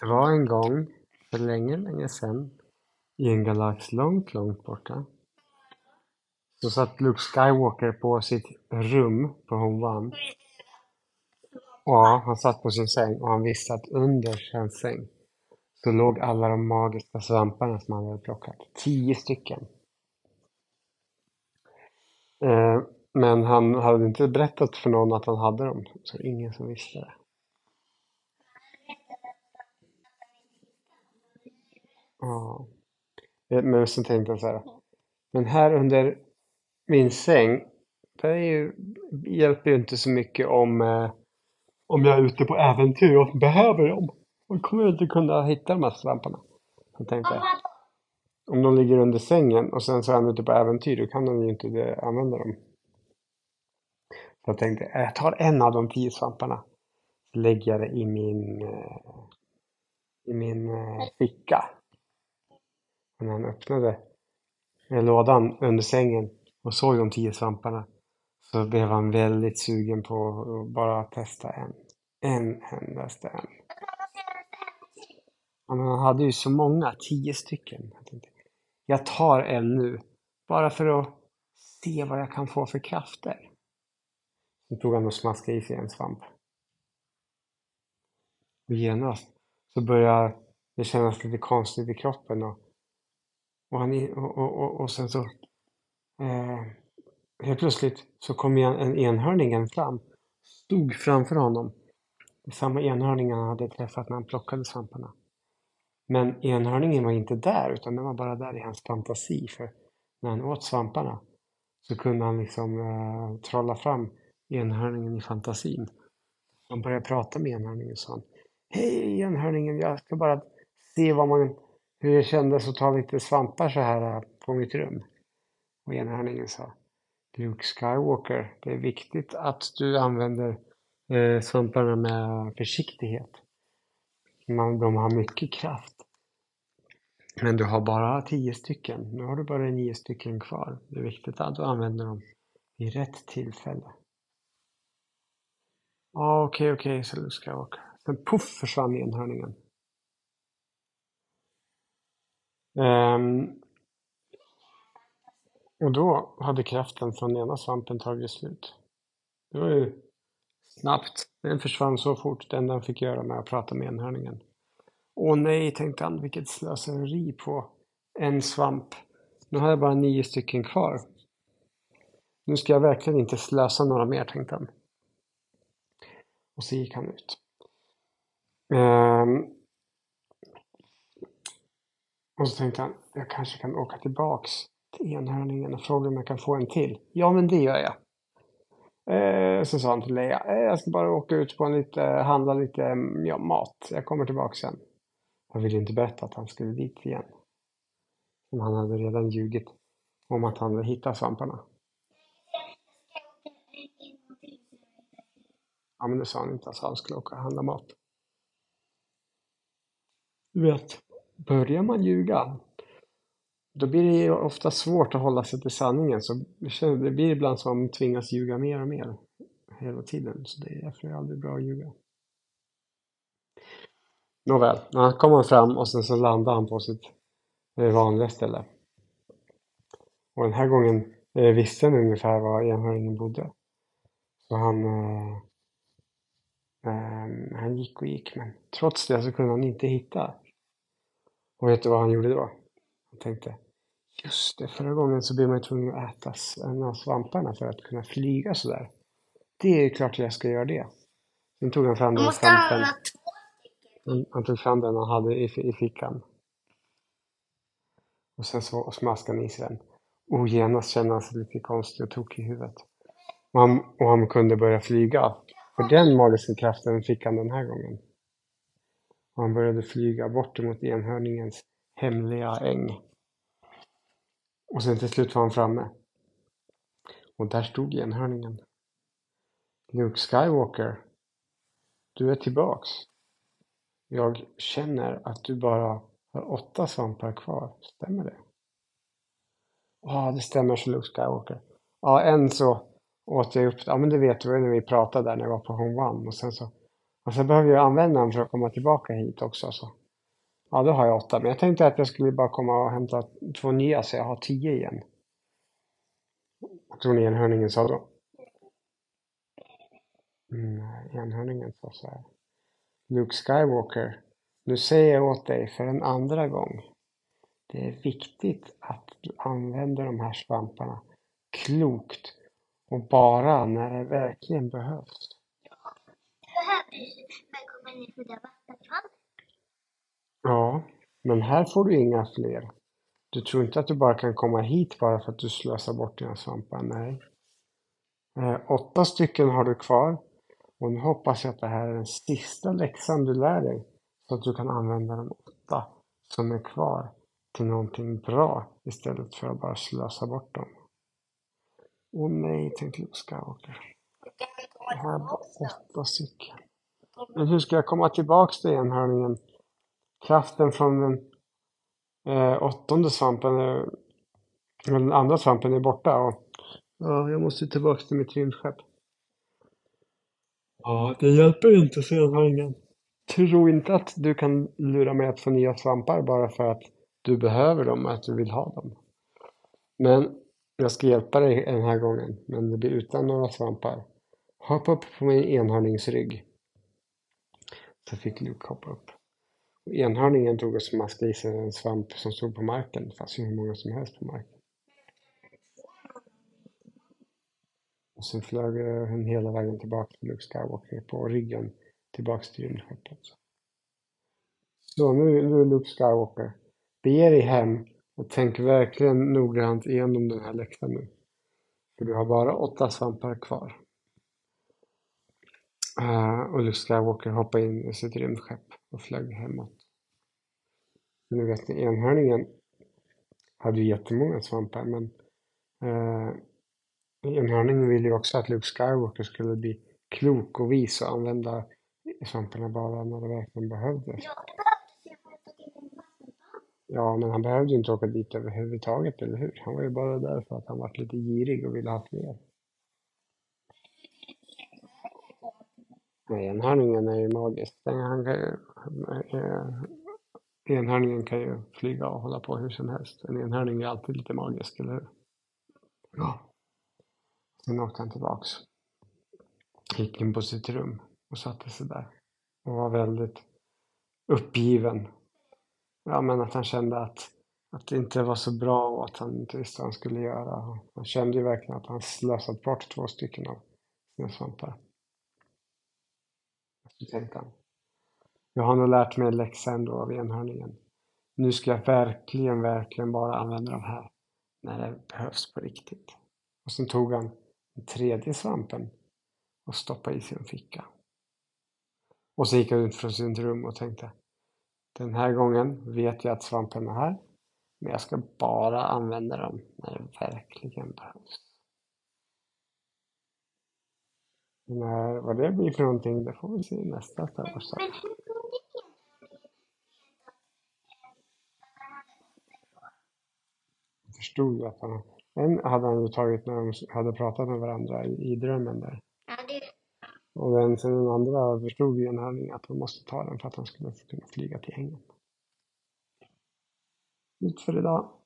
Det var en gång, för länge, länge sedan, i en galax långt, långt borta. Så satt Luke Skywalker på sitt rum på Home Ja, han satt på sin säng och han visste att under hans säng så låg alla de magiska svamparna som han hade plockat. Tio stycken. Eh, men han hade inte berättat för någon att han hade dem, så ingen som visste det. Ja. Eh, men så tänkte jag så här. Men här under min säng, det är ju, hjälper ju inte så mycket om, eh, om jag är ute på äventyr och behöver dem. Då kommer jag inte kunna hitta de här svamparna. Så tänkte jag. Om de ligger under sängen och sen så är han ute på äventyr, då kan de ju inte använda dem. Så jag tänkte, eh, jag tar en av de tio svamparna. Så lägger jag det i min, eh, i min eh, ficka. Men när han öppnade eh, lådan under sängen och såg de tio svamparna så blev han väldigt sugen på att bara testa en. En endaste en. men han hade ju så många, tio stycken. Jag, tänkte, jag tar en nu, bara för att se vad jag kan få för krafter. Så tog han och smaskade i sig en svamp. Och genast så började det kännas lite konstigt i kroppen och, och, han, och, och, och sen så eh, helt plötsligt så kom en enhörningen fram, stod framför honom. Samma enhörning han hade träffat när han plockade svamparna. Men enhörningen var inte där, utan den var bara där i hans fantasi. För när han åt svamparna så kunde han liksom eh, trolla fram enhörningen i fantasin. Han började prata med enhörningen och sa Hej enhörningen, jag ska bara se vad man, hur det kändes att ta lite svampar så här äh, på mitt rum. Och enhörningen sa Luke Skywalker, det är viktigt att du använder eh, svamparna med försiktighet. Man, de har mycket kraft. Men du har bara tio stycken. Nu har du bara nio stycken kvar. Det är viktigt att du använder dem vid rätt tillfälle. Ja, okej, okej, sa Luke Skywalker. Sen puff försvann enhörningen. Um, och då hade kraften från ena svampen tagit slut. Det var ju snabbt. Den försvann så fort. Det enda han fick göra med att prata med enhörningen. Åh nej, tänkte han, vilket slöseri på en svamp. Nu har jag bara nio stycken kvar. Nu ska jag verkligen inte slösa några mer, tänkte han. Och så gick han ut. Um, och så tänkte han, jag kanske kan åka tillbaks till enhörningen och fråga om jag kan få en till. Ja, men det gör jag. Eh, så sa han till Leia, eh, jag ska bara åka ut på en lite, handla lite mm, ja, mat. Jag kommer tillbaka sen. Han ville inte berätta att han skulle dit igen. Men han hade redan ljugit om att han hade hittat svamparna. Ja, men det sa han inte. Alltså, han skulle åka och handla mat. Du vet, börjar man ljuga då blir det ofta svårt att hålla sig till sanningen. Så det blir ibland som att man tvingas ljuga mer och mer hela tiden. Så det är därför det är aldrig bra att ljuga. Nåväl, han kom fram och sen så landade han på sitt eh, vanliga ställe. Och den här gången eh, visste han ungefär var enhörningen bodde. Så han, eh, ehm, han gick och gick, men trots det så kunde han inte hitta. Och vet du vad han gjorde då? Han tänkte, Just det, förra gången så blev man tvungen att äta en av svamparna för att kunna flyga sådär. Det är klart att jag ska göra det. Sen tog han fram den svampen. Han, han tog fram den han hade i, i fickan. Och sen så smaskade han i sig den. Och genast kände han sig lite konstig och tokig i huvudet. Och han, och han kunde börja flyga. För den magiska kraften fick han den här gången. Och han började flyga bort emot enhörningens hemliga äng. Och sen till slut var han framme. Och där stod enhörningen. Luke Skywalker, du är tillbaks. Jag känner att du bara har åtta svampar kvar. Stämmer det? Ja, det stämmer, så Luke Skywalker. Ja, en så åt jag upp, ja men det vet du när vi pratade där när jag var på Home One och sen så och sen behöver jag använda den för att komma tillbaka hit också. Så. Ja, då har jag åtta. Men jag tänkte att jag skulle bara komma och hämta två nya så jag har tio igen. Jag tror ni enhörningen sa då? Mm, enhörningen sa så här. Luke Skywalker, nu säger jag åt dig för en andra gång. Det är viktigt att du använder de här svamparna klokt och bara när det verkligen behövs. Ja, men här får du inga fler. Du tror inte att du bara kan komma hit bara för att du slösar bort dina svampar? Nej. Eh, åtta stycken har du kvar. Och nu hoppas jag att det här är den sista läxan du lär dig. Så att du kan använda de åtta som är kvar till någonting bra istället för att bara slösa bort dem. Åh nej, tänkte Luke Skywalker. Jag har bara åtta stycken. Men hur ska jag komma tillbaks till enhörningen? Kraften från den eh, åttonde svampen, är, den andra svampen är borta. Och, ja, jag måste tillbaks till mitt rymdskepp. Ja, det hjälper inte, säger enhörningen. Tro inte att du kan lura mig att få nya svampar bara för att du behöver dem och att du vill ha dem. Men jag ska hjälpa dig den här gången, men det blir utan några svampar. Hoppa upp på min enhörningsrygg. Så fick Luke hoppa upp. Och enhörningen tog och smaskade i sig en svamp som stod på marken. Det fanns ju hur många som helst på marken. Och sen flög eh, den hela vägen tillbaka till Luke Skywalker på ryggen tillbaks till rymdskeppet. Så nu, nu Luke Skywalker. Bege dig hem och tänk verkligen noggrant igenom den här läxan nu. För du har bara åtta svampar kvar. Uh, och Luke Skywalker hoppade in i sitt rymdskepp och flög hemåt. Nu vet ni, enhörningen hade ju jättemånga svampar men uh, enhörningen ville ju också att Luke Skywalker skulle bli klok och vis och använda svamparna bara när det verkligen behövdes. Ja, men han behövde ju inte åka dit överhuvudtaget, eller hur? Han var ju bara där för att han var lite girig och ville ha fler. Enhörningen är ju magisk. Han kan ju, eh, enhörningen kan ju flyga och hålla på hur som helst. En enhörning är alltid lite magisk, eller hur? Ja. Sen åkte han tillbaks. Gick in på sitt rum och satte sig där. Och var väldigt uppgiven ja, men att han kände att, att det inte var så bra och att han inte visste vad han skulle göra. Han kände ju verkligen att han slösat bort två stycken av sina svampar. Tänkte han. Jag har nog lärt mig en läxa ändå av enhörningen. Nu ska jag verkligen, verkligen bara använda de här när det behövs på riktigt. Och sen tog han den tredje svampen och stoppade i sin ficka. Och så gick han ut från sitt rum och tänkte den här gången vet jag att svampen är här. Men jag ska bara använda dem när det verkligen behövs. När, vad det blir för någonting, det får vi se i nästa Star Wars. Jag förstod ju att han... En hade han ju tagit när de hade pratat med varandra i, i drömmen där. Ja, det och den, sen den andra förstod ju en övning att han måste ta den för att han skulle kunna flyga till ängen. Nytt för idag.